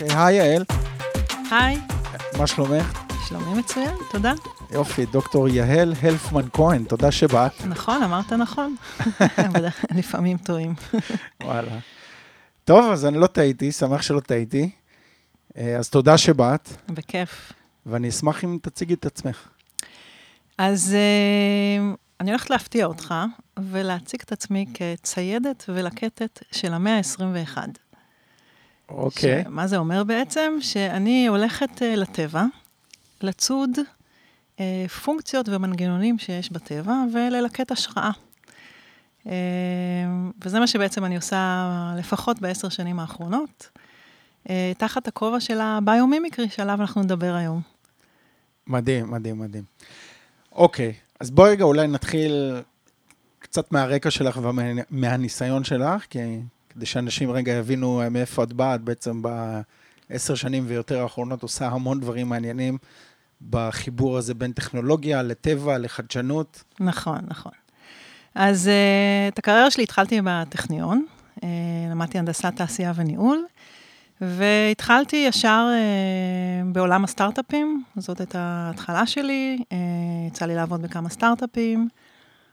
אוקיי, היי יעל, היי, מה שלומך? שלומי מצוין, תודה. יופי, דוקטור יהל הלפמן כהן, תודה שבאת. נכון, אמרת נכון. לפעמים טועים. וואלה. טוב, אז אני לא טעיתי, שמח שלא טעיתי. אה, אז תודה שבאת, בכיף. ואני אשמח אם תציגי את עצמך. אז אה, אני הולכת להפתיע אותך ולהציג את עצמי כציידת ולקטת של המאה ה-21. אוקיי. מה זה אומר בעצם? שאני הולכת אה, לטבע, לצוד אה, פונקציות ומנגנונים שיש בטבע וללקט השראה. אה, וזה מה שבעצם אני עושה לפחות בעשר שנים האחרונות, אה, תחת הכובע של הביומימיקרי שעליו אנחנו נדבר היום. מדהים, מדהים, מדהים. אוקיי, אז בואי רגע אולי נתחיל קצת מהרקע שלך ומהניסיון שלך, כי, כדי שאנשים רגע יבינו מאיפה את באה, את בעצם בעשר שנים ויותר האחרונות עושה המון דברים מעניינים בחיבור הזה בין טכנולוגיה לטבע, לחדשנות. נכון, נכון. אז uh, את הקריירה שלי התחלתי בטכניון, uh, למדתי הנדסת תעשייה וניהול, והתחלתי ישר uh, בעולם הסטארט-אפים, זאת הייתה ההתחלה שלי, uh, יצא לי לעבוד בכמה סטארט-אפים,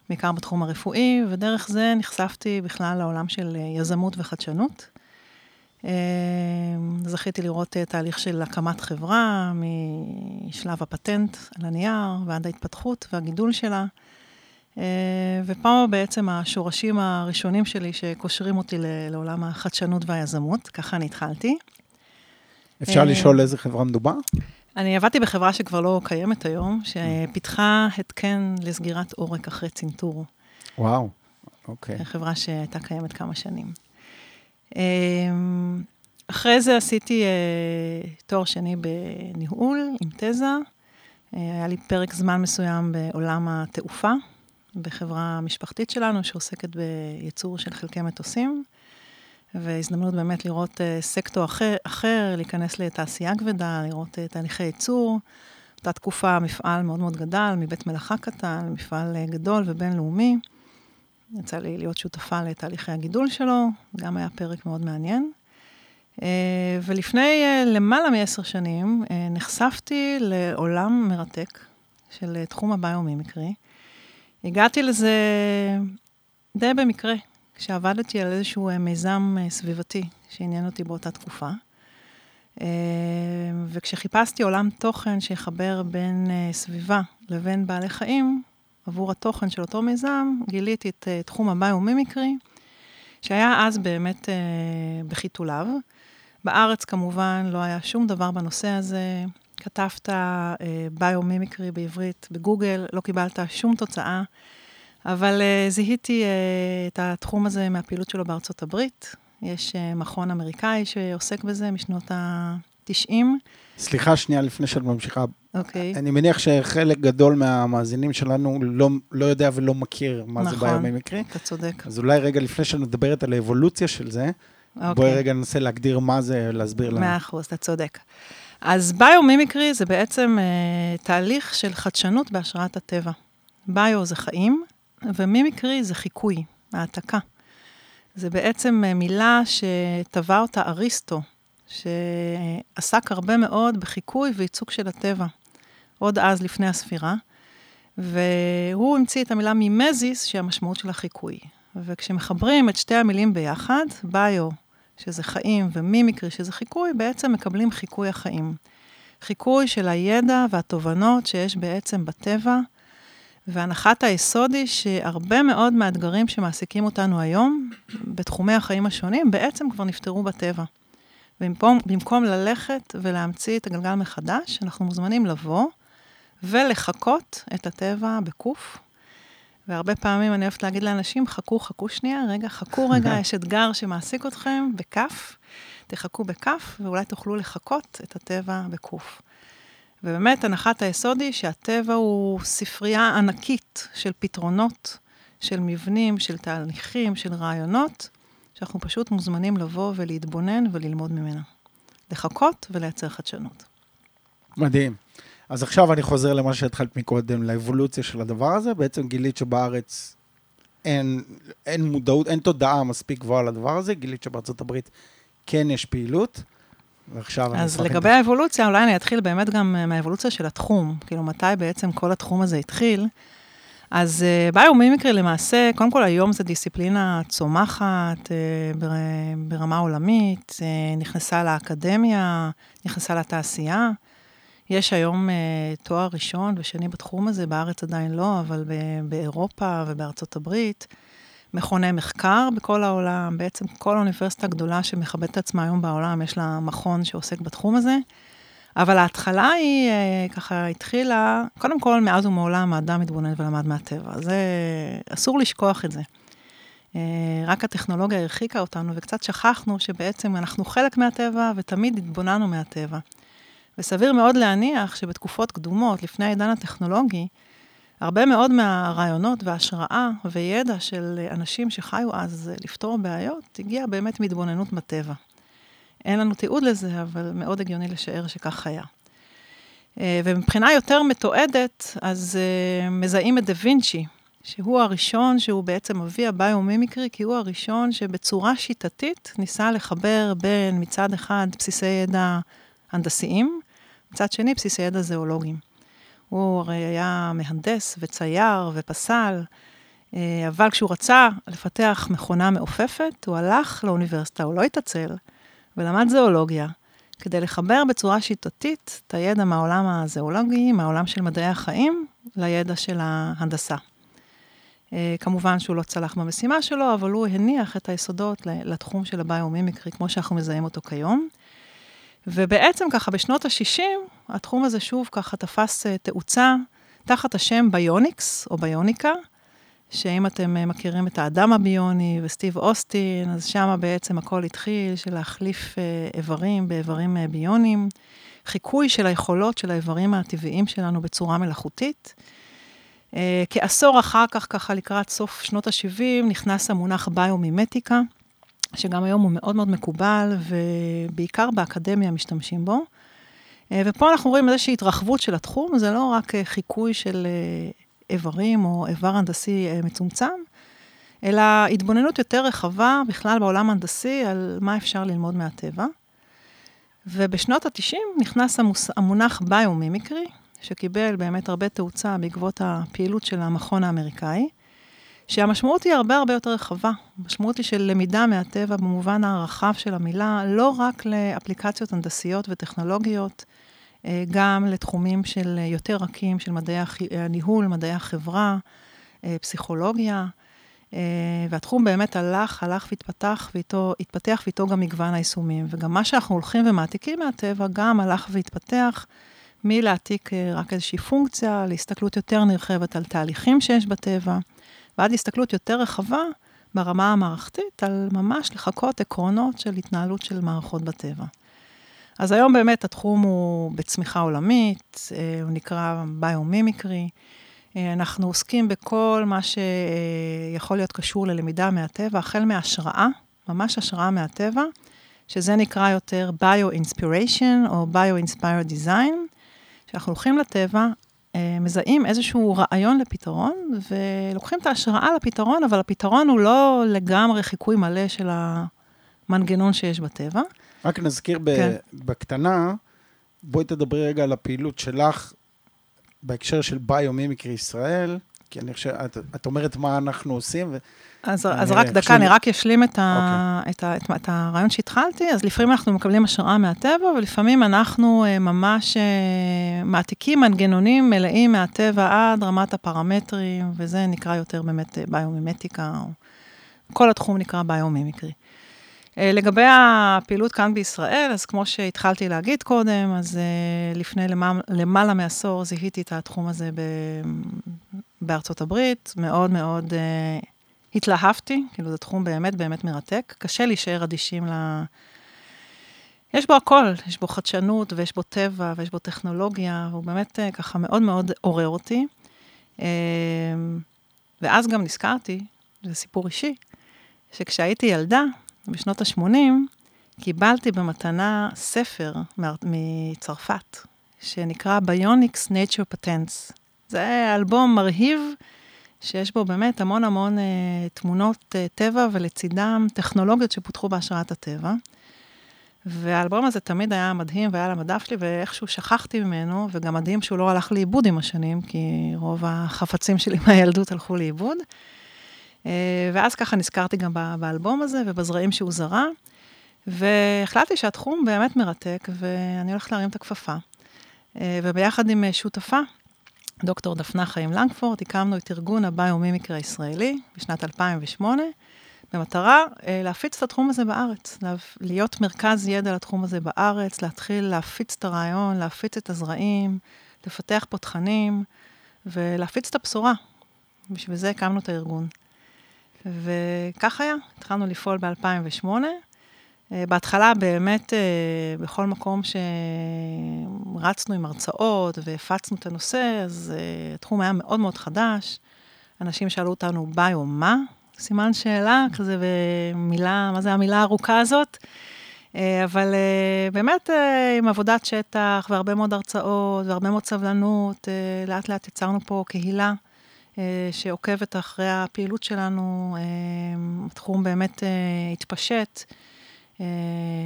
בעיקר בתחום הרפואי, ודרך זה נחשפתי בכלל לעולם של יזמות וחדשנות. זכיתי לראות תהליך של הקמת חברה, משלב הפטנט על הנייר ועד ההתפתחות והגידול שלה. ופה בעצם השורשים הראשונים שלי שקושרים אותי לעולם החדשנות והיזמות, ככה אני התחלתי. אפשר לשאול איזה חברה מדובר? אני עבדתי בחברה שכבר לא קיימת היום, שפיתחה התקן לסגירת עורק אחרי צנתור. וואו, אוקיי. חברה שהייתה קיימת כמה שנים. אחרי זה עשיתי תואר שני בניהול עם תזה. היה לי פרק זמן מסוים בעולם התעופה, בחברה משפחתית שלנו שעוסקת בייצור של חלקי מטוסים, והזדמנות באמת לראות סקטור אחר, אחר להיכנס לתעשייה כבדה, לראות תהליכי ייצור. באותה תקופה מפעל מאוד מאוד גדל, מבית מלאכה קטן, מפעל גדול ובינלאומי. יצא לי להיות שותפה לתהליכי הגידול שלו, גם היה פרק מאוד מעניין. ולפני למעלה מעשר שנים נחשפתי לעולם מרתק של תחום הביומימיקרי. הגעתי לזה די במקרה, כשעבדתי על איזשהו מיזם סביבתי שעניין אותי באותה תקופה. וכשחיפשתי עולם תוכן שיחבר בין סביבה לבין בעלי חיים, עבור התוכן של אותו מיזם, גיליתי את תחום הביומימיקרי, שהיה אז באמת בחיתוליו. בארץ כמובן לא היה שום דבר בנושא הזה. כתבת ביומימיקרי בעברית בגוגל, לא קיבלת שום תוצאה, אבל uh, זיהיתי uh, את התחום הזה מהפעילות שלו בארצות הברית. יש uh, מכון אמריקאי שעוסק בזה משנות ה-90. סליחה שנייה לפני שאת ממשיכה. אוקיי. אני מניח שחלק גדול מהמאזינים שלנו לא, לא יודע ולא מכיר מה נכון, זה ביומימיקרי. אתה צודק. אז אולי רגע לפני שנדברת על האבולוציה של זה, אוקיי. בואי רגע ננסה להגדיר מה זה, להסביר לנו. מאה אחוז, אתה צודק. אז ביומימיקרי זה בעצם uh, תהליך של חדשנות בהשראת הטבע. ביו זה חיים, ומימיקרי זה חיקוי, העתקה. זה בעצם uh, מילה שטבע אותה אריסטו, שעסק הרבה מאוד בחיקוי וייצוג של הטבע, עוד אז לפני הספירה, והוא המציא את המילה מימזיס, שהמשמעות של החיקוי. וכשמחברים את שתי המילים ביחד, ביו שזה חיים, ומימיקרי, שזה חיקוי, בעצם מקבלים חיקוי החיים. חיקוי של הידע והתובנות שיש בעצם בטבע, והנחת היסוד היא שהרבה מאוד מהאתגרים שמעסיקים אותנו היום, בתחומי החיים השונים, בעצם כבר נפתרו בטבע. ובמקום ללכת ולהמציא את הגלגל מחדש, אנחנו מוזמנים לבוא ולחקות את הטבע בקוף, והרבה פעמים אני אוהבת להגיד לאנשים, חכו, חכו שנייה, רגע, חכו רגע, יש אתגר שמעסיק אתכם בכף, תחכו בכף, ואולי תוכלו לחקות את הטבע בקוף. ובאמת, הנחת היסוד היא שהטבע הוא ספרייה ענקית של פתרונות, של מבנים, של תהליכים, של רעיונות, שאנחנו פשוט מוזמנים לבוא ולהתבונן וללמוד ממנה. לחכות ולייצר חדשנות. מדהים. אז עכשיו אני חוזר למה שהתחלת מקודם, לאבולוציה של הדבר הזה. בעצם גילית שבארץ אין, אין מודעות, אין תודעה מספיק גבוהה לדבר הזה, גילית שבארצות הברית כן יש פעילות. ועכשיו אני אז לגבי האבולוציה, אולי אני אתחיל באמת גם אה, מהאבולוציה של התחום. כאילו, מתי בעצם כל התחום הזה התחיל? אז uh, ביומימיקרי למעשה, קודם כל היום זו דיסציפלינה צומחת uh, בר, ברמה עולמית, uh, נכנסה לאקדמיה, נכנסה לתעשייה. יש היום uh, תואר ראשון ושני בתחום הזה, בארץ עדיין לא, אבל ב- באירופה ובארצות הברית. מכוני מחקר בכל העולם, בעצם כל אוניברסיטה גדולה שמכבדת את עצמה היום בעולם, יש לה מכון שעוסק בתחום הזה. אבל ההתחלה היא, אה, ככה התחילה, קודם כל, מאז ומעולם האדם התבונן ולמד מהטבע. זה, אסור לשכוח את זה. אה, רק הטכנולוגיה הרחיקה אותנו, וקצת שכחנו שבעצם אנחנו חלק מהטבע, ותמיד התבוננו מהטבע. וסביר מאוד להניח שבתקופות קדומות, לפני העידן הטכנולוגי, הרבה מאוד מהרעיונות וההשראה וידע של אנשים שחיו אז לפתור בעיות, הגיע באמת מהתבוננות בטבע. אין לנו תיעוד לזה, אבל מאוד הגיוני לשער שכך היה. אה, ומבחינה יותר מתועדת, אז uh, מזהים את דה וינצ'י, שהוא הראשון, שהוא בעצם אבי הביומימיקרי, כי הוא הראשון שבצורה שיטתית ניסה לחבר בין מצד אחד בסיסי ידע הנדסיים, מצד שני בסיסי ידע זואולוגיים. הוא הרי היה מהנדס וצייר ופסל, אה, אבל כשהוא רצה לפתח מכונה מעופפת, הוא הלך לאוניברסיטה, הוא לא התעצל, ולמד זואולוגיה, כדי לחבר בצורה שיטתית את הידע מהעולם הזואולוגי, מהעולם של מדעי החיים, לידע של ההנדסה. אה, כמובן שהוא לא צלח במשימה שלו, אבל הוא הניח את היסודות לתחום של הביומימיקרי, כמו שאנחנו מזהים אותו כיום. ובעצם ככה בשנות ה-60, התחום הזה שוב ככה תפס אה, תאוצה תחת השם ביוניקס, או ביוניקה, שאם אתם אה, מכירים את האדם הביוני וסטיב אוסטין, אז שם בעצם הכל התחיל של להחליף אה, איברים באיברים ביוניים, חיקוי של היכולות של האיברים הטבעיים שלנו בצורה מלאכותית. כעשור אחר כך, ככה לקראת סוף שנות ה-70, נכנס המונח ביומימטיקה, שגם היום הוא מאוד מאוד מקובל, ובעיקר באקדמיה משתמשים בו. אה, ופה אנחנו רואים איזושהי התרחבות של התחום, זה לא רק אה, חיקוי של אה, איברים או איבר הנדסי מצומצם, אלא התבוננות יותר רחבה בכלל בעולם ההנדסי על מה אפשר ללמוד מהטבע. ובשנות ה-90 נכנס המוס, המונח ביומימיקרי, שקיבל באמת הרבה תאוצה בעקבות הפעילות של המכון האמריקאי. שהמשמעות היא הרבה הרבה יותר רחבה. המשמעות היא של למידה מהטבע במובן הרחב של המילה, לא רק לאפליקציות הנדסיות וטכנולוגיות, אה, גם לתחומים של יותר רכים, של מדעי הניהול, מדעי החברה, אה, פסיכולוגיה. אה, והתחום באמת הלך, הלך והתפתח, ואיתו, התפתח ואיתו גם מגוון היישומים. וגם מה שאנחנו הולכים ומעתיקים מהטבע, גם הלך והתפתח מלהעתיק רק איזושהי פונקציה, להסתכלות יותר נרחבת על תהליכים שיש בטבע. ועד הסתכלות יותר רחבה ברמה המערכתית, על ממש לחקות עקרונות של התנהלות של מערכות בטבע. אז היום באמת התחום הוא בצמיחה עולמית, אה, הוא נקרא ביומימיקרי. אה, אנחנו עוסקים בכל מה שיכול להיות קשור ללמידה מהטבע, החל מהשראה, ממש השראה מהטבע, שזה נקרא יותר Bio-Inspiration או Bio-Inspired Design, שאנחנו הולכים לטבע, מזהים איזשהו רעיון לפתרון, ולוקחים את ההשראה לפתרון, אבל הפתרון הוא לא לגמרי חיקוי מלא של המנגנון שיש בטבע. רק נזכיר כן. בקטנה, בואי תדברי רגע על הפעילות שלך בהקשר של ביומימיקרי ישראל, כי אני חושב, את, את אומרת מה אנחנו עושים, ו... אז, אז רק דקה. אני רק אשלים את, ה, okay. אוקיי. את, ה, את, את הרעיון שהתחלתי. אז לפעמים אנחנו מקבלים השראה מהטבע, ולפעמים אנחנו uh, ממש uh, מעתיקים מנגנונים מלאים מהטבע עד רמת הפרמטרים, וזה נקרא יותר באמת uh, ביומימטיקה, או כל התחום נקרא ביומימיקרי. לגבי הפעילות כאן בישראל, אז כמו שהתחלתי להגיד קודם, אז לפני למעלה, למעלה מעשור זיהיתי את התחום הזה ב, בארצות הברית, מאוד מאוד... התלהבתי, כאילו זה תחום באמת באמת מרתק. קשה להישאר אדישים ל... יש בו הכל, יש בו חדשנות ויש בו טבע ויש בו טכנולוגיה, והוא באמת אה, ככה מאוד מאוד עורר אותי. אה, ואז גם נזכרתי, זה סיפור אישי, שכשהייתי ילדה, בשנות ה-80, קיבלתי במתנה ספר מצרפת, שנקרא Bionics Nature Patents. זה אלבום מרהיב שיש בו באמת המון המון אה, תמונות אה, טבע ולצידם טכנולוגיות שפותחו בהשראת הטבע. והאלבום הזה תמיד היה מדהים והיה על המדף שלי, ואיכשהו שכחתי ממנו, וגם מדהים שהוא לא הלך לאיבוד עם השנים, כי רוב החפצים שלי מהילדות הלכו לאיבוד. אה, ואז ככה נזכרתי גם באלבום הזה ובזרעים שהוא זרע, והחלטתי שהתחום באמת מרתק, ואני הולכת להרים את הכפפה. אה, וביחד עם שותפה, דוקטור דפנה חיים לנגפורט, הקמנו את ארגון הביומימיקרי הישראלי בשנת 2008, במטרה אה, להפיץ את התחום הזה בארץ, להיות מרכז ידע לתחום הזה בארץ, להתחיל להפיץ את הרעיון, להפיץ את הזרעים, לפתח פה תכנים ולהפיץ את הבשורה. בשביל זה הקמנו את הארגון. וכך היה, התחלנו לפעול ב-2008. אה, בהתחלה באמת, אה, בכל מקום שרצנו עם הרצאות והפצנו את הנושא, אז התחום היה מאוד מאוד חדש. אנשים שאלו אותנו, ביו מה? סימן שאלה, כזה במילה, מה זה המילה הארוכה הזאת? אה, אבל אה, באמת אה, עם עבודת שטח והרבה מאוד הרצאות והרבה מאוד סבלנות, לאט לאט יצרנו פה קהילה שעוקבת אחרי הפעילות שלנו. התחום באמת התפשט,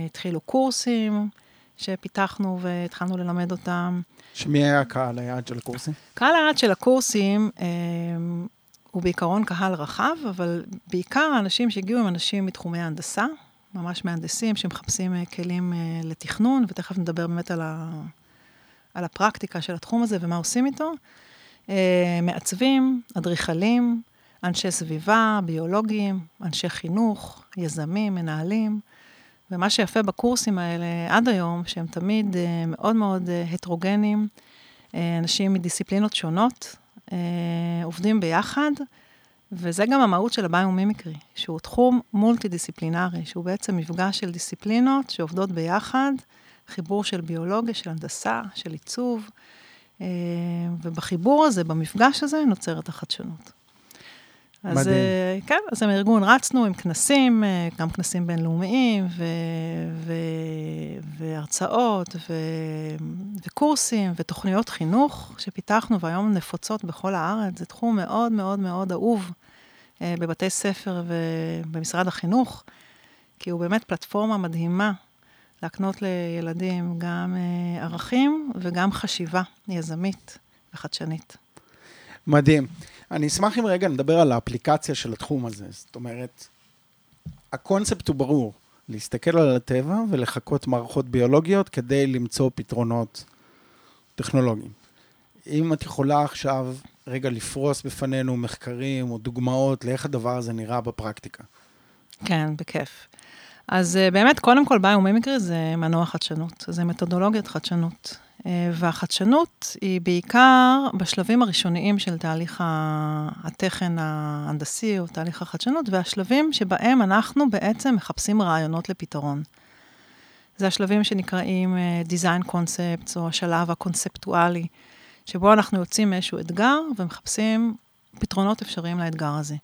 התחילו קורסים שפיתחנו והתחלנו ללמד אותם. שמי היה קהל היעד של הקורסים? קהל היעד של הקורסים, הוא בעיקרון קהל רחב, אבל בעיקר האנשים שהגיעו הם אנשים מתחומי ההנדסה, ממש מהנדסים שמחפשים אה, כלים אה, לתכנון, ותכף נדבר באמת על, ה, על הפרקטיקה של התחום הזה ומה עושים איתו. אה, מעצבים, אדריכלים, אנשי סביבה, ביולוגים, אנשי חינוך, יזמים, מנהלים. ומה שיפה בקורסים האלה עד היום, שהם תמיד מאוד מאוד הטרוגנים, אנשים מדיסציפלינות שונות, אה, עובדים ביחד, וזה גם המהות של הביומימיקרי, שהוא תחום מולטי-דיסציפלינרי, שהוא בעצם מפגש של דיסציפלינות שעובדות ביחד, חיבור של ביולוגיה, של הנדסה, של עיצוב, אה, ובחיבור הזה, במפגש הזה, נוצרת החדשנות. אז מדהים. Uh, כן, אז עם הארגון רצנו עם כנסים, uh, גם כנסים בינלאומיים, ו, ו, והרצאות, ו, וקורסים, ותוכניות חינוך שפיתחנו, והיום נפוצות בכל הארץ. זה תחום מאוד מאוד מאוד אהוב uh, בבתי ספר ובמשרד החינוך, כי הוא באמת פלטפורמה מדהימה להקנות לילדים גם ערכים וגם חשיבה יזמית וחדשנית. מדהים. אני אשמח אם רגע נדבר על האפליקציה של התחום הזה. זאת אומרת, הקונספט הוא ברור, להסתכל על הטבע ולחקות מערכות ביולוגיות כדי למצוא פתרונות טכנולוגיים. אם את יכולה עכשיו רגע לפרוס בפנינו מחקרים או דוגמאות לאיך הדבר הזה נראה בפרקטיקה. כן, בכיף. אז אה, באמת, קודם כל, ביומימיקרי זה מנוע חדשנות, זה מתודולוגיית חדשנות. אה, והחדשנות היא בעיקר בשלבים הראשוניים של תהליך התכן ההנדסי או תהליך החדשנות, והשלבים שבהם אנחנו בעצם מחפשים רעיונות לפתרון. זה השלבים שנקראים אה, design concepts, או השלב הקונספטואלי, שבו אנחנו יוצאים מאיזשהו אתגר ומחפשים פתרונות אפשריים לאתגר הזה.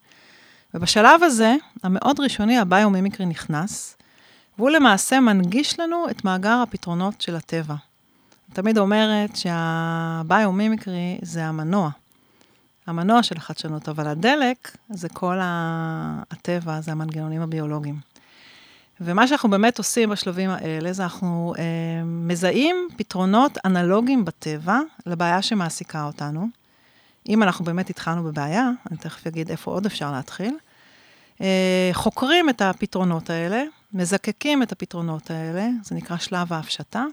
ובשלב הזה, המאוד ראשוני, הביומימיקרי נכנס, והוא למעשה מנגיש לנו את מאגר הפתרונות של הטבע. תמיד אומרת שהביומימיקרי זה המנוע, המנוע של החדשנות, אבל הדלק זה כל הטבע, זה המנגנונים הביולוגיים. ומה שאנחנו באמת עושים בשלבים האלה, זה אנחנו אה, מזהים פתרונות אנלוגיים בטבע לבעיה שמעסיקה אותנו. אם אנחנו באמת התחלנו בבעיה, אני תכף אגיד איפה עוד אפשר להתחיל, אה, חוקרים את הפתרונות האלה, מזקקים את הפתרונות האלה, זה נקרא שלב ההפשטה.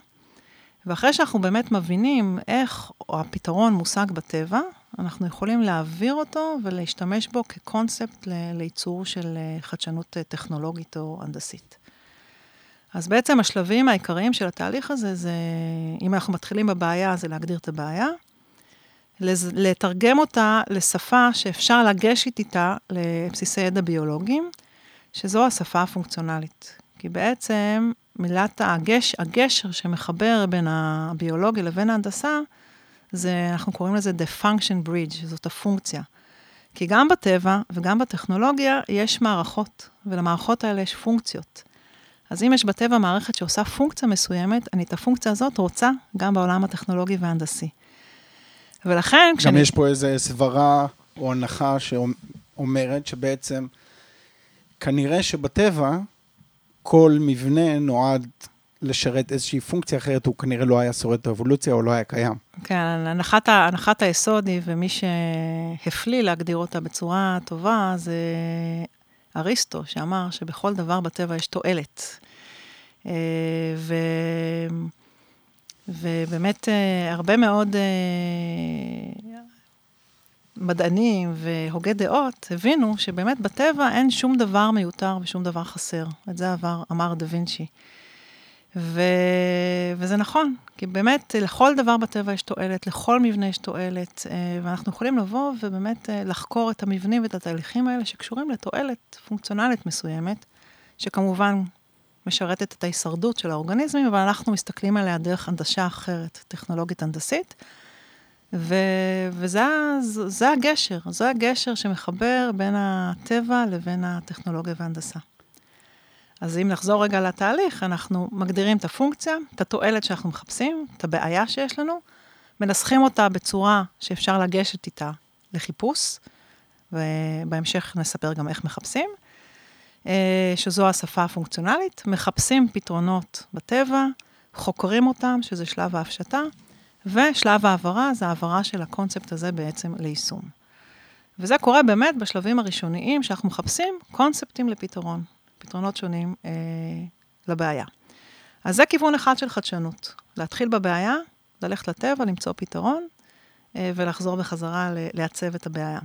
ואחרי שאנחנו באמת מבינים איך הפתרון מושג בטבע, אנחנו יכולים להעביר אותו ולהשתמש בו כקונספט לייצור של אה, חדשנות אה, טכנולוגית או הנדסית. אז בעצם השלבים העיקריים של התהליך הזה, זה, אם אנחנו מתחילים בבעיה, זה להגדיר את הבעיה, לתרגם אותה לשפה שאפשר לגשת איתה לבסיסי ידע ביולוגיים, שזו השפה הפונקציונלית. כי בעצם מילת הגש, הגשר שמחבר בין הביולוגיה לבין ההנדסה, זה, אנחנו קוראים לזה The Function Bridge, זאת הפונקציה. כי גם בטבע וגם בטכנולוגיה יש מערכות, ולמערכות האלה יש פונקציות. אז אם יש בטבע מערכת שעושה פונקציה מסוימת, אני את הפונקציה הזאת רוצה גם בעולם הטכנולוגי וההנדסי. ולכן גם כשאני... גם יש פה איזו סברה או הנחה שאומרת שבעצם כנראה שבטבע כל מבנה נועד לשרת איזושהי פונקציה אחרת, הוא כנראה לא היה שורד את האבולוציה או לא היה קיים. כן, הנחת, הנחת היסוד היא, ומי שהפליא להגדיר אותה בצורה טובה, זה אריסטו, שאמר שבכל דבר בטבע יש תועלת. אה, ו... ובאמת אה, הרבה מאוד אה, מדענים והוגי דעות הבינו שבאמת בטבע אין שום דבר מיותר ושום דבר חסר. את זה עבר, אמר דה וינצ'י. ו... וזה נכון, כי באמת לכל דבר בטבע יש תועלת, לכל מבנה יש תועלת, אה, ואנחנו יכולים לבוא ובאמת לחקור את המבנים ואת התהליכים האלה שקשורים לתועלת פונקציונלית מסוימת, שכמובן משרתת את ההישרדות של האורגניזמים, אבל אנחנו מסתכלים עליה דרך הנדשה אחרת, טכנולוגית הנדסית. ו, וזה הגשר, זה הגשר שמחבר בין הטבע לבין הטכנולוגיה וההנדסה. אז אם נחזור רגע לתהליך, אנחנו מגדירים את הפונקציה, את התועלת שאנחנו מחפשים, את הבעיה שיש לנו, מנסחים אותה בצורה שאפשר לגשת איתה לחיפוש, ובהמשך נספר גם איך מחפשים, אה, שזו השפה הפונקציונלית, מחפשים פתרונות בטבע, חוקרים אותם, שזה שלב ההפשטה, ושלב ההעברה, זה העברה של הקונספט הזה בעצם ליישום. וזה קורה באמת בשלבים הראשוניים, שאנחנו מחפשים קונספטים לפתרון, פתרונות שונים אה, לבעיה. אז זה כיוון אחד של חדשנות, להתחיל בבעיה, ללכת לטבע, למצוא פתרון, אה, ולחזור בחזרה לעצב את הבעיה.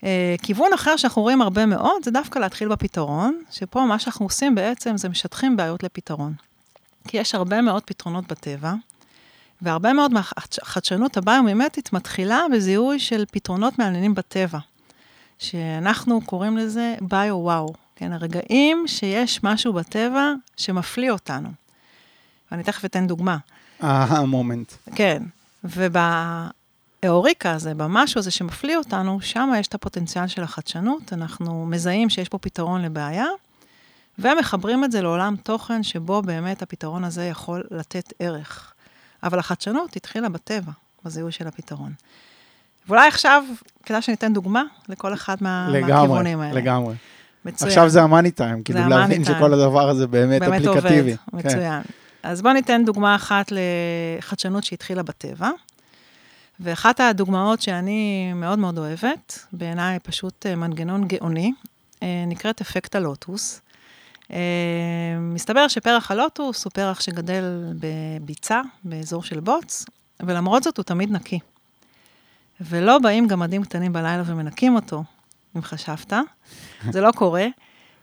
Uh, כיוון אחר שאנחנו רואים הרבה מאוד, זה דווקא להתחיל בפתרון, שפה מה שאנחנו עושים בעצם זה משטחים בעיות לפתרון. כי יש הרבה מאוד פתרונות בטבע, והרבה מאוד מהחדשנות הביומימטית מתחילה בזיהוי של פתרונות מעניינים בטבע, שאנחנו קוראים לזה ביו-וואו, כן, הרגעים שיש משהו בטבע שמפליא אותנו. ואני תכף אתן דוגמה. אה, מומנט. כן, וב... האוריקה הזה, במשהו הזה שמפליא אותנו, שם יש את הפוטנציאל של החדשנות, אנחנו מזהים שיש פה פתרון לבעיה, ומחברים את זה לעולם תוכן שבו באמת הפתרון הזה יכול לתת ערך. אבל החדשנות התחילה בטבע, בזיהוי של הפתרון. ואולי עכשיו, כדאי שניתן דוגמה לכל אחד מה, לגמרי, מהכיוונים האלה. לגמרי. מצוין. עכשיו זה המאני טיים, כאילו להבין שכל הדבר הזה באמת, באמת אפליקטיבי. באמת עובד, כן. מצוין. אז בואו ניתן דוגמה אחת לחדשנות שהתחילה בטבע. ואחת הדוגמאות שאני מאוד מאוד אוהבת, בעיניי פשוט אה, מנגנון גאוני, אה, נקראת אפקט הלוטוס. אה, מסתבר שפרח הלוטוס הוא פרח שגדל בביצה, באזור של בוץ, ולמרות זאת הוא תמיד נקי. ולא באים גמדים קטנים בלילה ומנקים אותו, אם חשבת. זה לא קורה.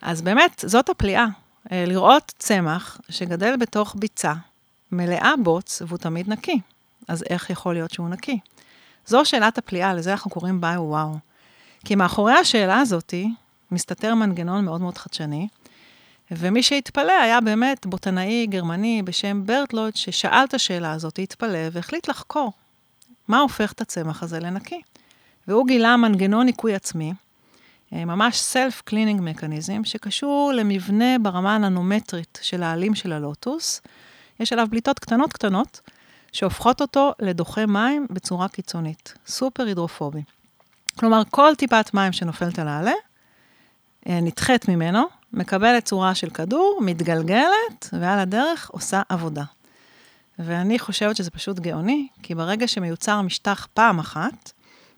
אז באמת, זאת הפליאה, לראות צמח שגדל בתוך ביצה, מלאה בוץ, והוא תמיד נקי. אז איך יכול להיות שהוא נקי? זו שאלת הפליאה, לזה אנחנו קוראים ביו-וואו. כי מאחורי השאלה הזאת מסתתר מנגנון מאוד מאוד חדשני, ומי שהתפלא היה באמת בוטנאי גרמני בשם ברטלוט, ששאל את השאלה הזאת, התפלא והחליט לחקור מה הופך את הצמח הזה לנקי. והוא גילה מנגנון ניקוי עצמי, אה, ממש self-cleaning mechanism, שקשור למבנה ברמה הננומטרית של העלים של הלוטוס. יש עליו בליטות קטנות קטנות, שהופכות אותו לדוחה מים בצורה קיצונית, סופר הידרופובי. כלומר, כל טיפת מים שנופלת על העלה, אה, נדחית ממנו, מקבלת צורה של כדור, מתגלגלת, ועל הדרך עושה עבודה. ואני חושבת שזה פשוט גאוני, כי ברגע שמיוצר משטח פעם אחת,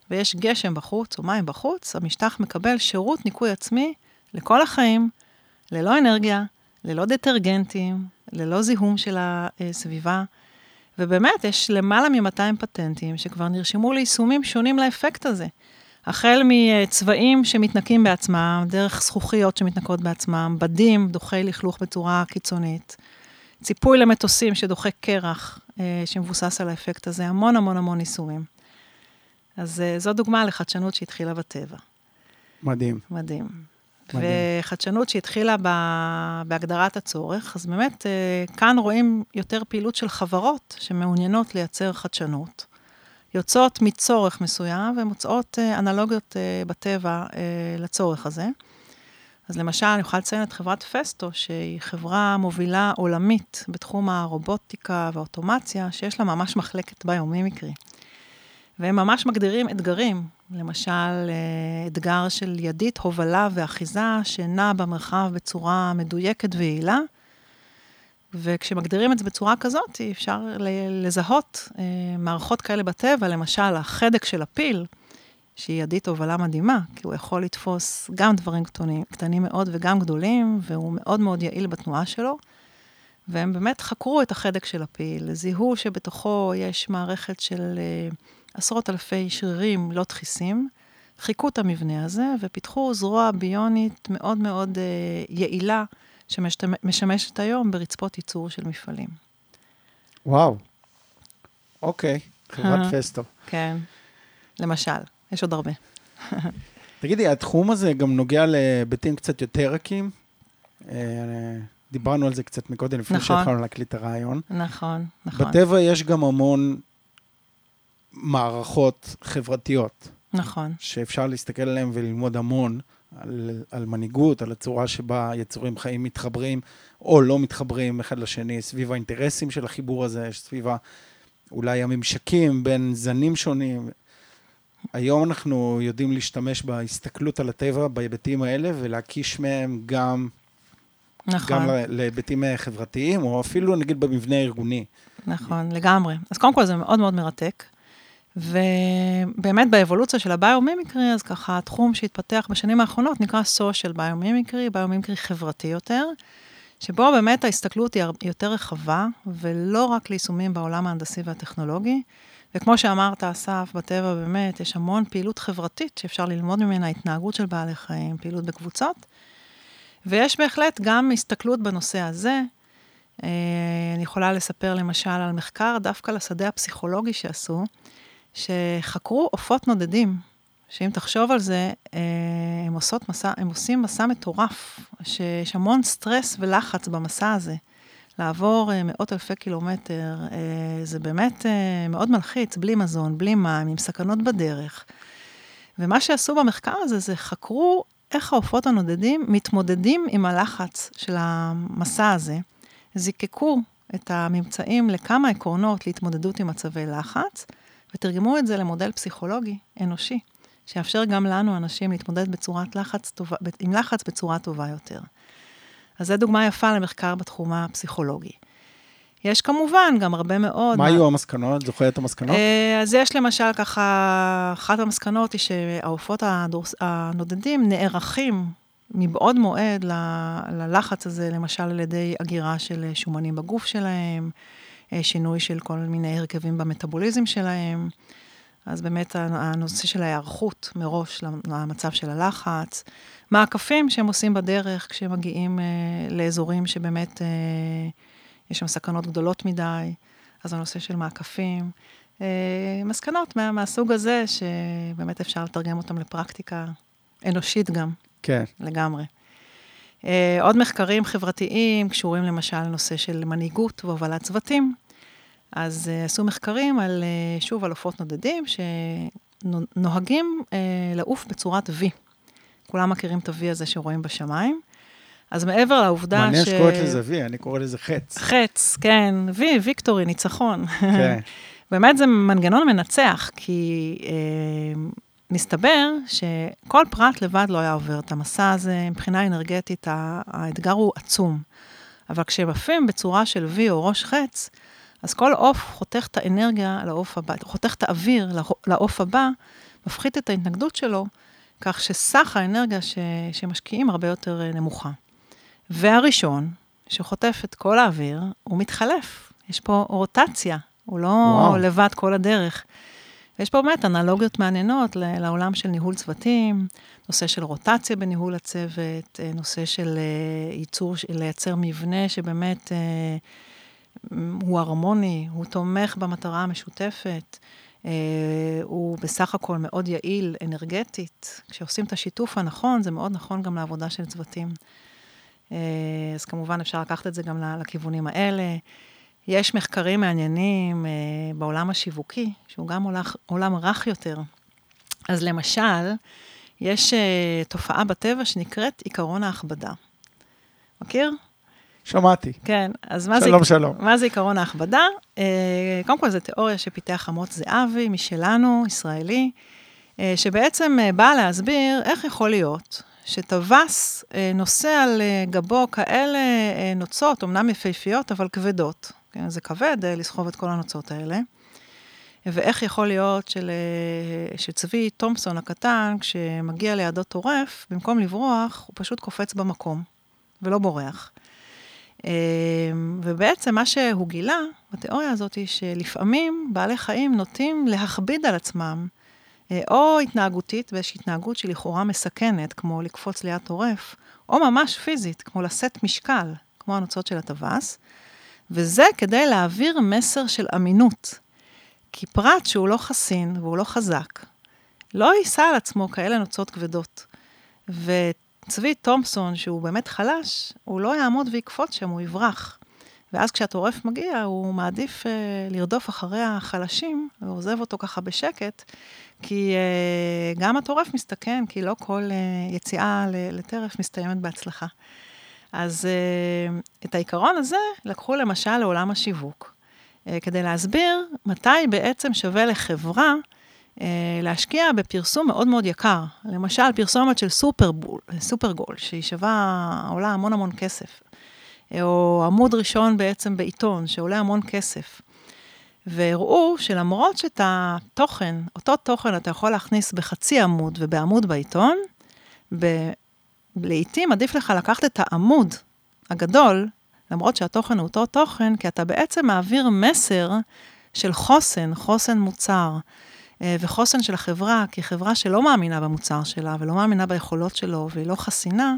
ויש גשם בחוץ או מים בחוץ, המשטח מקבל שירות ניקוי עצמי לכל החיים, ללא אנרגיה, ללא דטרגנטים, ללא זיהום של הסביבה. ובאמת, יש למעלה מ-200 פטנטים שכבר נרשמו ליישומים שונים לאפקט הזה. החל מצבעים שמתנקים בעצמם, דרך זכוכיות שמתנקות בעצמם, בדים, דוחי לכלוך בצורה קיצונית, ציפוי למטוסים שדוחה קרח, אה, שמבוסס על האפקט הזה, המון המון המון יישומים. אז אה, זו דוגמה לחדשנות שהתחילה בטבע. מדהים. מדהים. וחדשנות שהתחילה בהגדרת הצורך, אז באמת אה, כאן רואים יותר פעילות של חברות שמעוניינות לייצר חדשנות, יוצאות מצורך מסוים ומוצאות אה, אנלוגיות אה, בטבע לצורך הזה. אז למשל, אני יכולה לציין את חברת פסטו, שהיא חברה מובילה עולמית בתחום הרובוטיקה והאוטומציה, שיש לה ממש מחלקת ביומימיקרי. והם ממש מגדירים אתגרים, למשל, אה, אתגר של ידית, הובלה ואחיזה, שנע במרחב בצורה מדויקת ויעילה, וכשמגדירים את זה בצורה כזאת, אפשר לזהות אה, מערכות כאלה בטבע, למשל, החדק של הפיל, שהיא ידית הובלה מדהימה, כי הוא יכול לתפוס גם דברים קטנים, קטנים מאוד וגם גדולים, והוא מאוד מאוד יעיל בתנועה שלו. והם באמת חקרו את החדק של הפיל, זיהו שבתוכו יש מערכת של uh, עשרות אלפי שרירים לא דחיסים, חיכו את המבנה הזה ופיתחו זרוע ביונית מאוד מאוד uh, יעילה, שמשמשת היום ברצפות ייצור של מפעלים. וואו, אוקיי, חברת פסטו. כן, למשל, יש עוד הרבה. תגידי, התחום הזה גם נוגע להיבטים קצת יותר רכים? אה, דיברנו על זה קצת מקודם, לפני נכון. שהתחלנו להקליט את הרעיון. נכון, נכון. בטבע יש גם המון מערכות חברתיות. נכון. שאפשר להסתכל עליהן וללמוד המון על, על מנהיגות, על הצורה שבה יצורים חיים מתחברים או לא מתחברים אחד לשני, סביב האינטרסים של החיבור הזה, סביב אולי הממשקים בין זנים שונים. היום אנחנו יודעים להשתמש בהסתכלות על הטבע בהיבטים האלה ולהקיש מהם גם נכון. גם להיבטים חברתיים, או אפילו נגיד במבנה הארגוני. נכון, לגמרי. אז קודם כל זה מאוד מאוד מרתק. ובאמת באבולוציה של הביומימיקרי, אז ככה התחום שהתפתח בשנים האחרונות נקרא social ביומימיקרי, ביומימיקרי חברתי יותר, שבו באמת ההסתכלות היא יותר רחבה, ולא רק ליישומים בעולם ההנדסי והטכנולוגי. וכמו שאמרת, אסף, בטבע באמת יש המון פעילות חברתית שאפשר ללמוד ממנה, התנהגות של בעלי חיים, פעילות בקבוצות. ויש בהחלט גם הסתכלות בנושא הזה. אה, אני יכולה לספר למשל על מחקר דווקא לשדה הפסיכולוגי שעשו, שחקרו עופות נודדים, שאם תחשוב על זה, אה, הם, עושות מסע, הם עושים מסע מטורף, שיש המון סטרס ולחץ במסע הזה. לעבור אה, מאות אלפי קילומטר, זה באמת מאוד מלחיץ, בלי מזון, בלי מים, עם סכנות בדרך. ומה שעשו במחקר הזה, זה חקרו איך העופות הנודדים מתמודדים עם הלחץ של המסע הזה, זיקקו את הממצאים לכמה עקרונות להתמודדות עם מצבי לחץ, ותרגמו את זה למודל פסיכולוגי אנושי, שיאפשר גם לנו, אנשים, להתמודד בצורת לחץ טובה, עם לחץ בצורה טובה יותר. אז זו דוגמה יפה למחקר בתחום הפסיכולוגי. יש כמובן גם הרבה מאוד... מה היו המסקנות? זוכר את המסקנות? אה, אז יש למשל ככה, אחת המסקנות היא שהעופות הנודדים נערכים מבעוד מועד ללחץ הזה, למשל על ידי אגירה של שומנים בגוף שלהם, שינוי של כל מיני הרכבים במטאבוליזם שלהם. אז באמת הנושא של ההיערכות מראש למצב של הלחץ, מעקפים שהם עושים בדרך כשהם מגיעים אה, לאזורים שבאמת אה, יש שם סכנות גדולות מדי, אז הנושא של מעקפים. אה, מסקנות מה, מהסוג הזה, שבאמת אפשר לתרגם אותם לפרקטיקה אנושית גם. כן. לגמרי. אה, עוד מחקרים חברתיים קשורים למשל לנושא של מנהיגות והובלת צוותים. אז uh, עשו מחקרים על, uh, שוב, על עופות נודדים, שנוהגים uh, לעוף בצורת V. כולם מכירים את ה-V הזה שרואים בשמיים. אז מעבר לעובדה מעניין ש... מעניין שקוראת לזה V, אני קורא לזה חץ. חץ, כן, V, ויקטורי, ניצחון. כן. באמת זה מנגנון מנצח, כי אה, מסתבר שכל פרט לבד לא היה עובר את המסע הזה, מבחינה אנרגטית האתגר הוא עצום. אבל כשהם עפים בצורה של V או ראש חץ, אז כל עוף חותך את האנרגיה לעוף הבא, חותך את האוויר לעוף הבא, מפחית את ההתנגדות שלו, כך שסך האנרגיה ש, שמשקיעים הרבה יותר אה, נמוכה. והראשון, שחוטף את כל האוויר, הוא מתחלף. יש פה רוטציה, הוא לא וואו. לבד כל הדרך. ויש פה באמת אנלוגיות מעניינות לעולם של ניהול צוותים, נושא של רוטציה בניהול הצוות, אה, נושא של אה, ייצור, לייצר מבנה שבאמת הוא הרמוני, הוא תומך במטרה המשותפת, הוא בסך הכל מאוד יעיל אנרגטית. כשעושים את השיתוף הנכון, זה מאוד נכון גם לעבודה של צוותים. אה, אז כמובן אפשר לקחת את זה גם לכיוונים האלה. יש מחקרים מעניינים אה, בעולם השיווקי, שהוא גם עולם רך יותר. אז למשל, יש אה, תופעה בטבע שנקראת עיקרון ההכבדה. מכיר? שמעתי. כן, אז מה שלום, זה, שלום. מה זה עיקרון ההכבדה? קודם כל, זו תיאוריה שפיתח אמוץ זהבי, משלנו, ישראלי, שבעצם באה להסביר איך יכול להיות שטווס אה, נושא על אה, גבו כאלה אה, נוצות, אמנם יפהפיות, אבל כבדות. כן, זה כבד אה, לסחוב את כל הנוצות האלה. ואיך יכול להיות של, אה, שצבי תומפסון הקטן, כשמגיע לידו טורף, במקום לברוח, הוא פשוט קופץ במקום, ולא בורח. אה, ובעצם מה שהוא גילה בתיאוריה הזאת, היא שלפעמים בעלי חיים נוטים להכביד על עצמם, אה, או התנהגותית, באיזושהי התנהגות שלכאורה מסכנת, כמו לקפוץ ליד טורף, או ממש פיזית, כמו לשאת משקל, כמו הנוצות של הטווס, וזה כדי להעביר מסר של אמינות. כי פרט שהוא לא חסין והוא לא חזק, לא יישא על עצמו כאלה נוצות כבדות. וצבי תומפסון, שהוא באמת חלש, הוא לא יעמוד ויקפוץ שם, הוא יברח. ואז כשהטורף מגיע, הוא מעדיף אה, לרדוף אחרי החלשים, ועוזב אותו ככה בשקט, כי אה, גם הטורף מסתכן, כי לא כל אה, יציאה לטרף מסתיימת בהצלחה. אז אה, את העיקרון הזה לקחו למשל לעולם השיווק. אה, כדי להסביר מתי בעצם שווה לחברה להשקיע בפרסום מאוד מאוד יקר. למשל, פרסומת של סופרבול, סופרגול, שהיא שווה, עולה המון המון כסף. אה, או עמוד ראשון בעצם בעיתון, שעולה המון כסף. והראו שלמרות שאת התוכן, אותו תוכן אתה יכול להכניס בחצי עמוד ובעמוד בעיתון, ב- לעתים עדיף לך לקחת את העמוד הגדול למרות שהתוכן הוא אותו תוכן, כי אתה בעצם מעביר מסר של חוסן, חוסן מוצר, אה, וחוסן של החברה, כי חברה שלא מאמינה במוצר שלה ולא מאמינה ביכולות שלו והיא לא חסינה,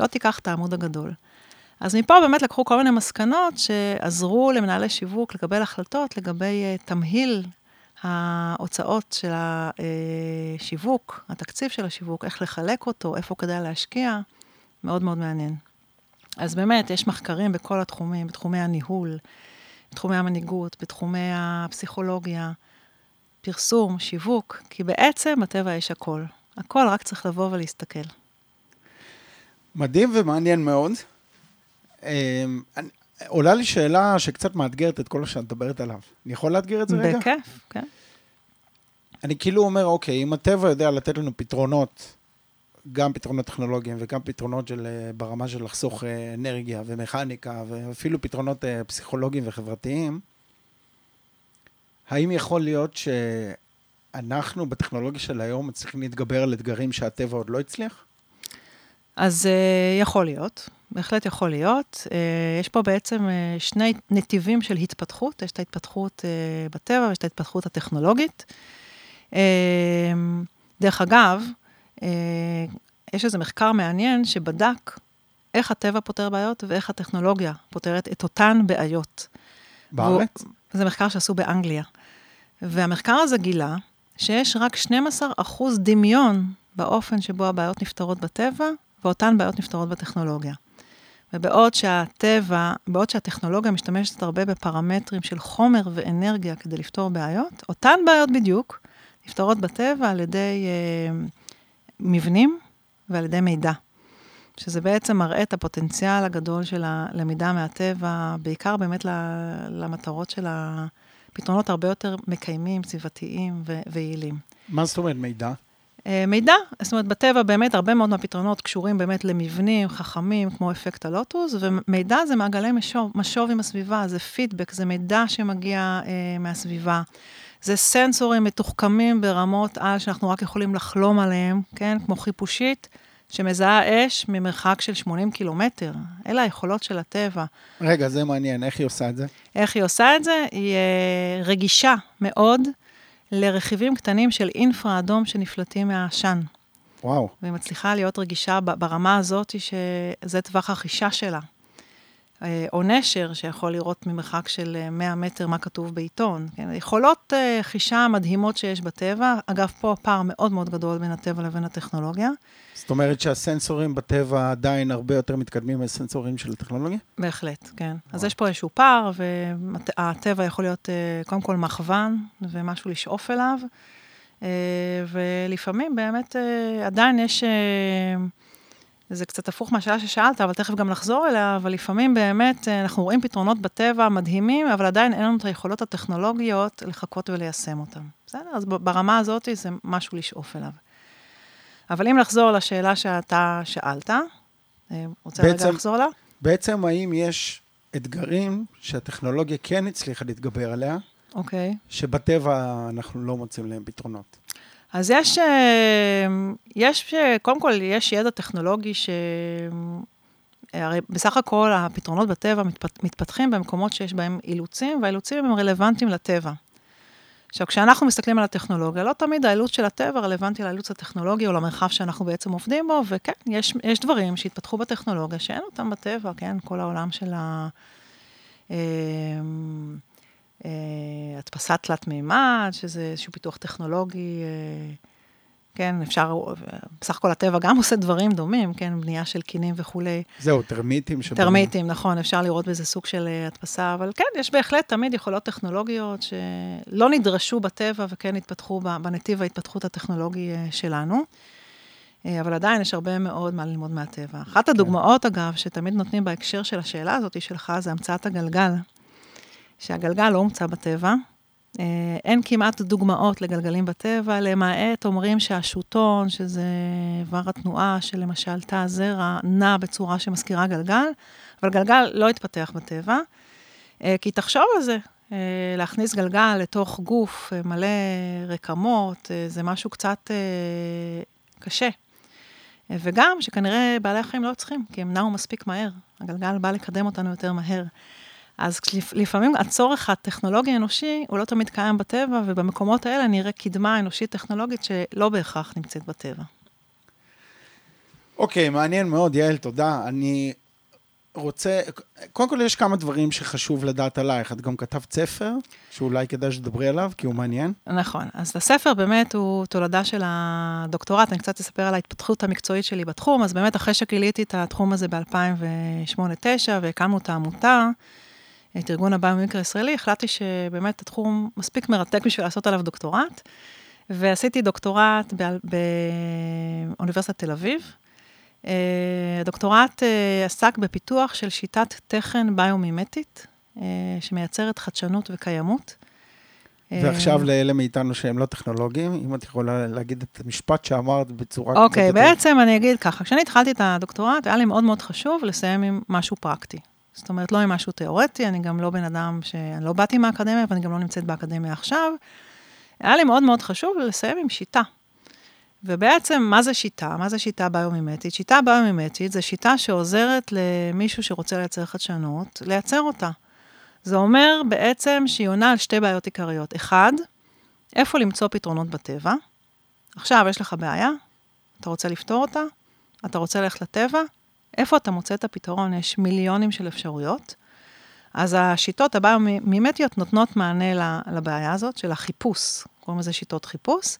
לא תיקח את העמוד הגדול. אז מפה באמת לקחו כל מיני מסקנות שעזרו למנהלי שיווק לקבל החלטות לגבי uh, תמהיל ההוצאות של השיווק, התקציב של השיווק, איך לחלק אותו, איפה כדאי להשקיע, מאוד מאוד מעניין. אז באמת, יש מחקרים בכל התחומים, בתחומי הניהול, בתחומי המנהיגות, בתחומי הפסיכולוגיה, פרסום, שיווק, כי בעצם בטבע יש הכל. הכל, רק צריך לבוא ולהסתכל. מדהים ומעניין מאוד. אמ, עולה לי שאלה שקצת מאתגרת את כל מה שאת מדברת עליו. אני יכול לאתגר את זה רגע? בכיף, כן. אני כאילו אומר, אוקיי, אם הטבע יודע לתת לנו פתרונות גם פתרונות טכנולוגיים וגם פתרונות של, אה, ברמה של לחסוך אה, אנרגיה ומכניקה ואפילו פתרונות אה, פסיכולוגיים וחברתיים, האם יכול להיות שאנחנו בטכנולוגיה של היום מצליחים להתגבר על אתגרים שהטבע עוד לא הצליח? אז uh, יכול להיות, בהחלט יכול להיות. Uh, יש פה בעצם uh, שני נתיבים של התפתחות, יש את ההתפתחות uh, בטבע ויש את ההתפתחות הטכנולוגית. Uh, דרך אגב, אה, יש איזה מחקר מעניין שבדק איך הטבע פותר בעיות ואיך הטכנולוגיה פותרת את אותן בעיות. בארץ? והוא, זה מחקר שעשו באנגליה. והמחקר הזה גילה שיש רק 12 אחוז דמיון באופן שבו הבעיות נפתרות בטבע, ואותן בעיות נפתרות בטכנולוגיה. ובעוד שהטבע, בעוד שהטכנולוגיה משתמשת הרבה בפרמטרים של חומר ואנרגיה כדי לפתור בעיות, אותן בעיות בדיוק נפתרות בטבע על ידי אה, מבנים ועל ידי מידע. שזה בעצם מראה את הפוטנציאל הגדול של הלמידה מהטבע, בעיקר באמת למטרות של הפתרונות הרבה יותר מקיימים, סביבתיים ו- ויעילים. מה זאת אומרת מידע? אה, מידע, זאת אומרת, בטבע באמת הרבה מאוד מהפתרונות קשורים באמת למבנים חכמים, כמו אפקט הלוטוס, ומידע זה מעגלי משוב, משוב עם הסביבה, זה פידבק, זה מידע שמגיע אה, מהסביבה. זה סנסורים מתוחכמים ברמות על שאנחנו רק יכולים לחלום עליהם, כן? כמו חיפושית, שמזהה אש ממרחק של 80 קילומטר. אלה היכולות של הטבע. רגע, זה מעניין, איך היא עושה את זה? איך היא עושה את זה? היא uh, רגישה מאוד לרכיבים קטנים של אינפרה אדום שנפלטים מהעשן. וואו. והיא מצליחה להיות רגישה ברמה הזאת, שזה טווח החישה שלה. אה, או נשר, שיכול לראות ממרחק של 100 אה, מטר מה כתוב בעיתון. כן? יכולות uh, חישה מדהימות שיש בטבע. אגב, פה הפער מאוד מאוד גדול בין הטבע לבין הטכנולוגיה. זאת אומרת שהסנסורים בטבע עדיין הרבה יותר מתקדמים מהסנסורים של הטכנולוגיה? בהחלט, כן. וואו. אז יש פה איזשהו פער, והטבע יכול להיות קודם כל מכוון ומשהו לשאוף אליו. ולפעמים באמת עדיין יש... זה קצת הפוך מהשאלה ששאלת, אבל תכף גם נחזור אליה, אבל לפעמים באמת אה, אנחנו רואים פתרונות בטבע מדהימים, אבל עדיין אין לנו את היכולות הטכנולוגיות לחכות וליישם אותם. בסדר? אז ברמה הזאת זה משהו לשאוף אליו. אבל אם לחזור לשאלה שאתה שאלת, אה, רוצה בעצם- רגע לחזור לה? בעצם, האם יש אתגרים שהטכנולוגיה כן הצליחה להתגבר עליה, אוקיי. שבטבע אנחנו לא מוצאים להם פתרונות? אז יש, אה, יש, אה, קודם כל, יש ידע טכנולוגי ש... אה, הרי בסך הכל הפתרונות בטבע מתפת- מתפתחים במקומות שיש בהם אילוצים, והאילוצים הם רלוונטיים לטבע. עכשיו, כשאנחנו מסתכלים על הטכנולוגיה, לא תמיד האילוץ של הטבע רלוונטי לאילוץ הטכנולוגי או למרחב שאנחנו בעצם עובדים בו, וכן, יש, יש דברים שהתפתחו בטכנולוגיה שאין אותם בטבע, כן? כל העולם של ה... אה, הדפסת תלת מימד, שזה איזשהו פיתוח טכנולוגי, אה, כן, אפשר, בסך הכל הטבע גם עושה דברים דומים, כן, בנייה של קינים וכולי. זהו, טרמיטים שבונים. טרמיטים, נכון, אפשר לראות בזה סוג של אה, הדפסה, אבל כן, יש בהחלט תמיד יכולות טכנולוגיות שלא נדרשו בטבע וכן התפתחו בנתיב ההתפתחות הטכנולוגי שלנו. אבל עדיין יש הרבה מאוד מה ללמוד מהטבע. אחת הדוגמאות, אגב, שתמיד נותנים בהקשר של השאלה הזאת שלך, זה המצאת הגלגל. שהגלגל לא הומצא בטבע. אה, אין כמעט דוגמאות לגלגלים בטבע, למעט אומרים שהשוטון, שזה איבר התנועה של למשל תא הזרע, נע בצורה שמזכירה גלגל, אבל גלגל לא התפתח בטבע. אה, כי תחשוב על זה, אה, להכניס גלגל לתוך גוף מלא רקמות, זה משהו קצת קשה. וגם שכנראה בעלי החיים לא צריכים, כי הם נעו מספיק מהר. הגלגל בא לקדם אותנו יותר מהר. אז לפ- לפעמים הצורך הטכנולוגי האנושי הוא לא תמיד קיים בטבע, ובמקומות האלה נראה קדמה אנושית טכנולוגית שלא בהכרח נמצאת בטבע. אוקיי, מעניין מאוד, יעל, תודה. אני רוצה, קודם כל יש כמה דברים שחשוב לדעת עלייך. את גם כתבת ספר, שאולי כדאי שתדברי עליו, כי הוא מעניין. נכון. אז הספר באמת הוא תולדה של הדוקטורט, אני קצת אספר על ההתפתחות המקצועית שלי בתחום, אז באמת אחרי שגיליתי את התחום הזה ב-2008-2009 והקמנו את העמותה, את ארגון הביומיקר הישראלי, החלטתי שבאמת התחום מספיק מרתק בשביל לעשות עליו דוקטורט, ועשיתי דוקטורט באוניברסיטת תל אביב. אה, הדוקטורט אה, עסק בפיתוח של שיטת תכן ביומימטית, אה, שמייצרת חדשנות וקיימות. ועכשיו לאלה מאיתנו שהם לא טכנולוגיים, אם את יכולה להגיד את המשפט שאמרת בצורה אוקיי, יותר- בעצם אני אגיד ככה, כשאני התחלתי את הדוקטורט, היה לי מאוד מאוד חשוב לסיים עם משהו פרקטי. זאת אומרת, לא עם משהו תיאורטי, אני גם לא בן אדם ש... אני לא באתי מהאקדמיה, ואני גם לא נמצאת באקדמיה עכשיו. היה לי מאוד מאוד חשוב לסיים עם שיטה. ובעצם, מה זה שיטה? מה זה שיטה ביומימטית? שיטה ביומימטית זה שיטה שעוזרת למישהו שרוצה לייצר חדשנות, לייצר אותה. זה אומר בעצם שהיא עונה על שתי בעיות עיקריות. אחד, איפה למצוא פתרונות בטבע. עכשיו, יש לך בעיה, אתה רוצה לפתור אותה, אתה רוצה ללכת לטבע, איפה אתה מוצא את הפתרון? יש מיליונים של אפשרויות. אז השיטות הביומימטיות נותנות מענה לבעיה הזאת של החיפוש, קוראים לזה שיטות חיפוש.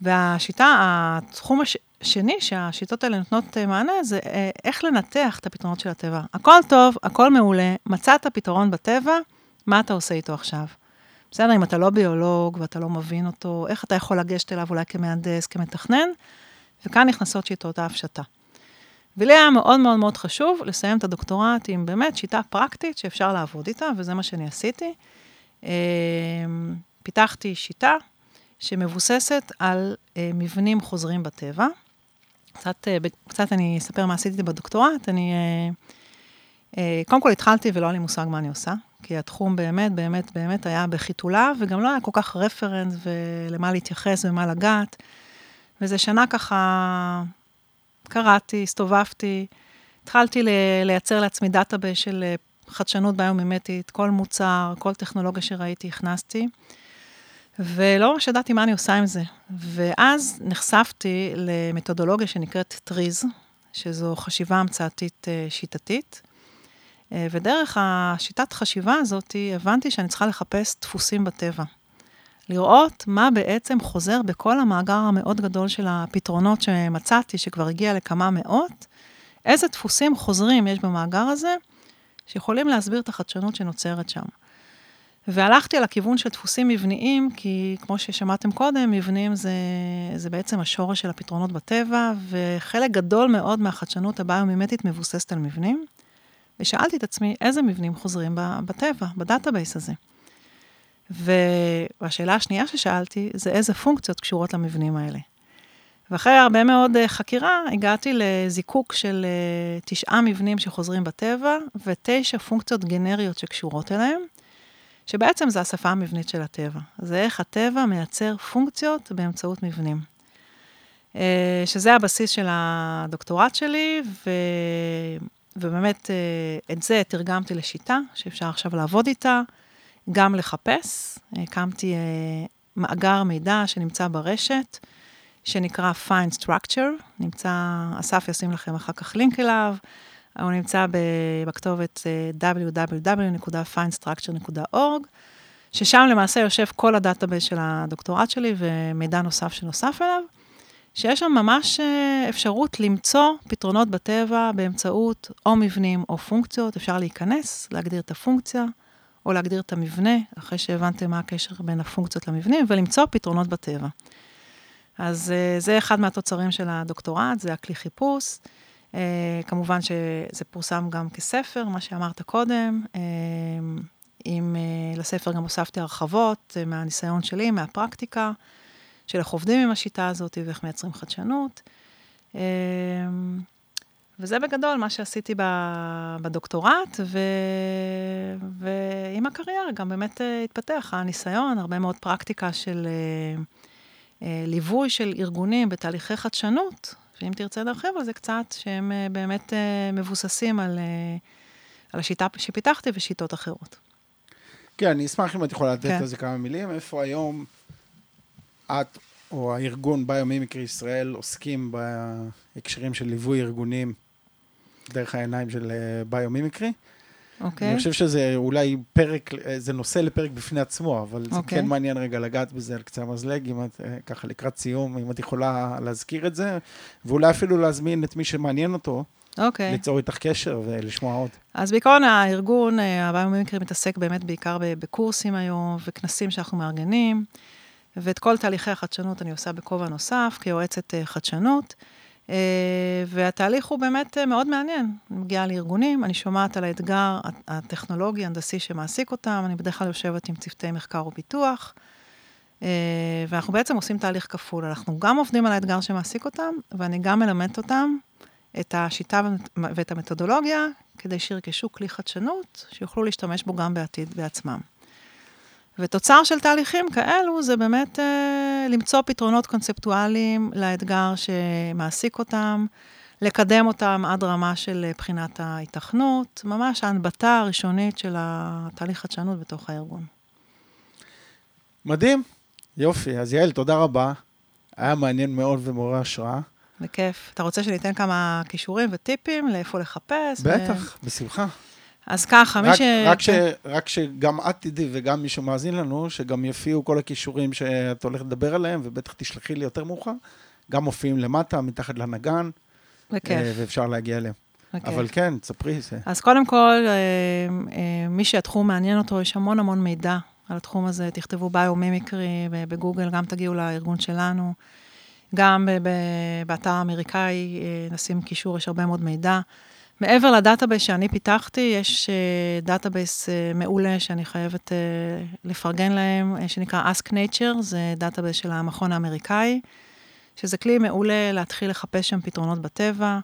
והשיטה, התחום הש- השני שהשיטות האלה נותנות אה, מענה, זה אה, איך לנתח את הפתרונות של הטבע. הכל טוב, הכל מעולה, מצאת פתרון בטבע, מה אתה עושה איתו עכשיו? בסדר, אם אתה לא ביולוג ואתה לא מבין אותו, איך אתה יכול לגשת אליו אולי כמהנדס, כמתכנן? וכאן נכנסות שיטות ההפשטה. ולי היה מאוד מאוד מאוד חשוב לסיים את הדוקטורט עם באמת שיטה פרקטית שאפשר לעבוד איתה, וזה מה שאני עשיתי. אה, פיתחתי שיטה שמבוססת על אה, מבנים חוזרים בטבע. קצת, אה, קצת אני אספר מה עשיתי בדוקטורט. אני, קודם כל התחלתי ולא היה לי מושג מה אני עושה, כי התחום באמת, באמת, באמת היה בחיתוליו, וגם לא היה כל כך reference ולמה להתייחס ומה לגעת. וזה שנה ככה קראתי, הסתובבתי, התחלתי לייצר לעצמי database של אה, חדשנות ביומימטית, כל מוצר, כל טכנולוגיה שראיתי, הכנסתי. ולא ממש ידעתי מה אני עושה עם זה. ואז נחשפתי למתודולוגיה שנקראת TRIZ, שזו חשיבה המצאתית אה, שיטתית. אה, ודרך השיטת חשיבה הזאת, הבנתי שאני צריכה לחפש דפוסים בטבע. לראות מה בעצם חוזר בכל המאגר המאוד גדול של הפתרונות שמצאתי, שכבר הגיע לכמה מאות, איזה דפוסים חוזרים יש במאגר הזה, שיכולים להסביר את החדשנות שנוצרת שם. והלכתי על הכיוון של דפוסים מבניים, כי כמו ששמעתם קודם, מבנים זה, זה בעצם השורש של הפתרונות בטבע, וחלק גדול מאוד מהחדשנות הביומימטית מבוססת על מבנים. ושאלתי את עצמי, איזה מבנים חוזרים בטבע, ב database הזה? והשאלה השנייה ששאלתי, זה איזה פונקציות קשורות למבנים האלה. ואחרי הרבה מאוד אה, חקירה, הגעתי לזיקוק של אה, תשעה מבנים שחוזרים בטבע, ותשע פונקציות גנריות שקשורות אליהם, שבעצם זה השפה המבנית של הטבע. זה איך הטבע מייצר פונקציות באמצעות מבנים. אה, שזה הבסיס של הדוקטורט שלי, ו... ובאמת את זה תרגמתי לשיטה שאפשר עכשיו לעבוד איתה, גם לחפש. הקמתי אה, מאגר מידע שנמצא ברשת, שנקרא Find Structure, נמצא, אסף ישים לכם אחר כך לינק אליו, הוא נמצא בכתובת אה, www.findstructure.org, ששם למעשה יושב כל ה database של הדוקטורט שלי ומידע נוסף שנוסף אליו, שיש שם ממש אה, אפשרות למצוא פתרונות בטבע באמצעות או מבנים או פונקציות, אפשר להיכנס, להגדיר את הפונקציה, או להגדיר את המבנה, אחרי שהבנתם מה הקשר בין הפונקציות למבנים, ולמצוא פתרונות בטבע. אז uh, זה אחד מהתוצרים של הדוקטורט, זה הכלי חיפוש. Uh, כמובן שזה פורסם גם כספר, מה שאמרת קודם. Uh, עם, לספר גם הוספתי הרחבות מהניסיון שלי, מהפרקטיקה, של איך עובדים עם השיטה הזאת ואיך מייצרים חדשנות. וזה בגדול מה שעשיתי בדוקטורט, ו... ועם הקריירה גם באמת התפתח הניסיון, הרבה מאוד פרקטיקה של... אה, ליווי של ארגונים בתהליכי חדשנות, שאם תרצה להרחיב על זה קצת, שהם אה, באמת אה, מבוססים על, על השיטה שפיתחתי ושיטות אחרות. כן, אני אשמח אם את יכולה לתת כן. על זה כמה מילים. איפה היום את או הארגון ביומימיקרי ישראל עוסקים בהקשרים של ליווי ארגונים דרך העיניים של ביומימיקרי? אוקיי. אני חושב שזה אולי פרק, זה נושא לפרק בפני עצמו, אבל זה אוקיי. כן מעניין רגע לגעת בזה על קצה המזלג, אם את, אה, ככה לקראת סיום, אם את יכולה להזכיר את זה, ואולי אפילו להזמין את מי שמעניין אותו. אוקיי. ליצור איתך קשר ולשמוע עוד. אז בעיקרון הארגון, אה, הביומיקרי מתעסק באמת בעיקר בקורסים היום וכנסים שאנחנו מארגנים, ואת כל תהליכי החדשנות אני עושה בכובע נוסף, כיועצת אה, חדשנות. אה, והתהליך הוא באמת אה, מאוד מעניין. אני מגיעה לארגונים, אני שומעת על האתגר הטכנולוגי, הנדסי שמעסיק אותם, אני בדרך כלל יושבת עם צוותי מחקר ופיתוח, אה, ואנחנו בעצם עושים תהליך כפול. אנחנו גם עובדים על האתגר שמעסיק אותם, ואני גם מלמדת אותם את השיטה ואת המתודולוגיה, כדי שירכשו כלי חדשנות, שיוכלו להשתמש בו גם בעתיד בעצמם. ותוצר של תהליכים כאלו זה באמת אה, למצוא פתרונות קונספטואליים לאתגר שמעסיק אותם, לקדם אותם עד רמה של אה, בחינת ההיתכנות, ממש ההנבטה הראשונית של התהליך חדשנות בתוך הארגון. מדהים, יופי. אז יעל, תודה רבה. היה מעניין מאוד ומעורר השראה. בכיף. אתה רוצה שניתן כמה כישורים וטיפים לאיפה לחפש? בטח, ו... בשמחה. אז ככה, מי ש... רק, ש... רק שגם את תדעי וגם מי שמאזין לנו, שגם יופיעו כל הכישורים שאת הולכת לדבר עליהם, ובטח תשלחי לי יותר מאוחר, גם מופיעים למטה, מתחת לנגן. בכיף. אה, ואפשר להגיע אליהם. בכיף. אבל כן, תספרי. זה. אז קודם כל, אה, אה, מי שהתחום מעניין אותו, יש המון המון מידע על התחום הזה. תכתבו biomimicry בגוגל, גם תגיעו לארגון שלנו. גם באתר האמריקאי נשים קישור, יש הרבה מאוד מידע. מעבר ל database שאני פיתחתי, יש אה, database אה, מעולה שאני חייבת אה, לפרגן להם, אה, שנקרא Ask Nature, זה database של המכון האמריקאי, שזה כלי מעולה להתחיל לחפש שם פתרונות בטבע,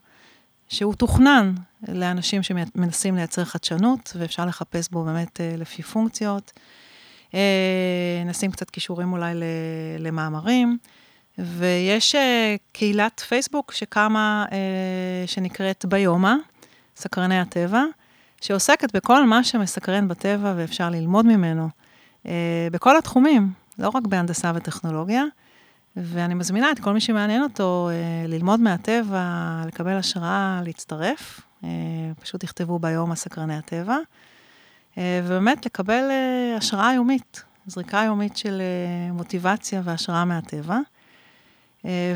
שהוא תוכנן לאנשים שמנסים לייצר חדשנות, ואפשר לחפש בו באמת אה, לפי פונקציות. Uh, נשים קצת כישורים אולי למאמרים. ויש uh, קהילת פייסבוק שקמה, uh, שנקראת ביומה, סקרני הטבע, שעוסקת בכל מה שמסקרן בטבע ואפשר ללמוד ממנו, אה, בכל התחומים, לא רק בהנדסה וטכנולוגיה. ואני מזמינה את כל מי שמעניין אותו אה, ללמוד מהטבע, לקבל השראה, להצטרף. אה, פשוט תכתבו ביום הסקרני הטבע. ובאמת לקבל אה, השראה יומית, זריקה יומית של מוטיבציה והשראה מהטבע.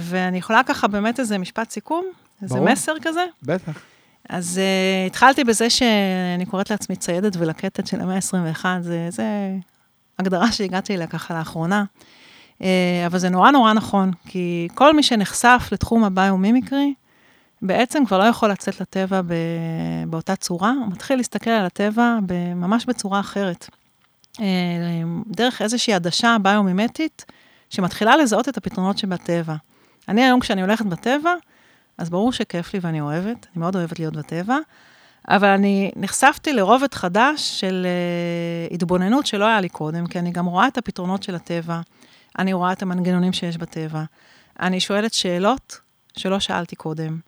ואני יכולה ככה באמת איזה משפט סיכום, איזה ברור. מסר כזה. בטח. אז uh, התחלתי בזה שאני קוראת לעצמי ציידת ולקטת של המאה ה-21, זה, זה הגדרה שהגעתי אליה ככה לאחרונה. Uh, אבל זה נורא נורא נכון, כי כל מי שנחשף לתחום הביומימיקרי, בעצם כבר לא יכול לצאת לטבע ב, באותה צורה, הוא מתחיל להסתכל על הטבע ממש בצורה אחרת. Uh, דרך איזושהי עדשה ביומימטית, שמתחילה לזהות את הפתרונות שבטבע. אני היום, כשאני הולכת בטבע, אז ברור שכיף לי ואני אוהבת, אני מאוד אוהבת להיות בטבע, אבל אני נחשפתי לרובד חדש של uh, התבוננות שלא היה לי קודם, כי אני גם רואה את הפתרונות של הטבע, אני רואה את המנגנונים שיש בטבע, אני שואלת שאלות שלא שאלתי קודם,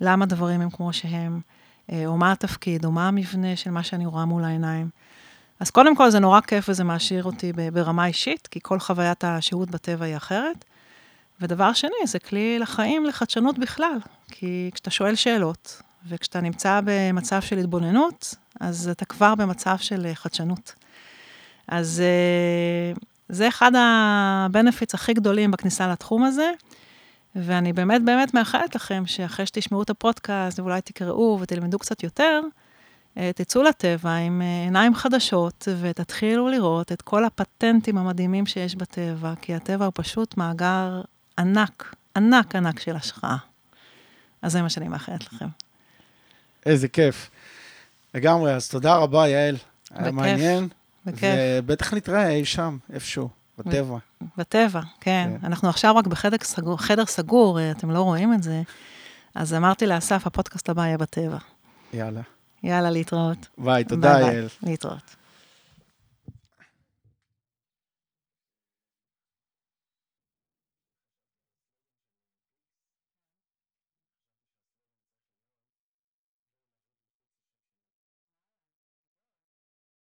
למה דברים הם כמו שהם, אה, או מה התפקיד, או מה המבנה של מה שאני רואה מול העיניים. אז קודם כל זה נורא כיף וזה מעשיר אותי ברמה אישית, כי כל חוויית השהות בטבע היא אחרת. ודבר שני, זה כלי לחיים, לחדשנות בכלל. כי כשאתה שואל שאלות, וכשאתה נמצא במצב של התבוננות, אז אתה כבר במצב של חדשנות. אז אה, זה אחד ה-benefits הכי גדולים בכניסה לתחום הזה. ואני באמת באמת מאחלת לכם שאחרי שתשמעו את הפודקאסט, ואולי תקראו ותלמדו קצת יותר, אה, תצאו לטבע עם אה, עיניים חדשות ותתחילו לראות את כל הפטנטים המדהימים שיש בטבע, כי הטבע הוא פשוט מאגר ענק, ענק ענק של השחאה. אז זה מה שאני מאחלת לכם. איזה כיף. לגמרי, אז תודה רבה, יעל. בכיף. היה מעניין. בכיף. ובטח נתראה אי שם, איפשהו. בטבע. בטבע, כן. כן. אנחנו עכשיו רק בחדר סגור, חדר סגור, אה, אתם לא רואים את זה. אז אמרתי לאסף, הפודקאסט הבא יהיה בטבע. יאללה. יאללה, להתראות. ביי, תודה, יעל. להתראות.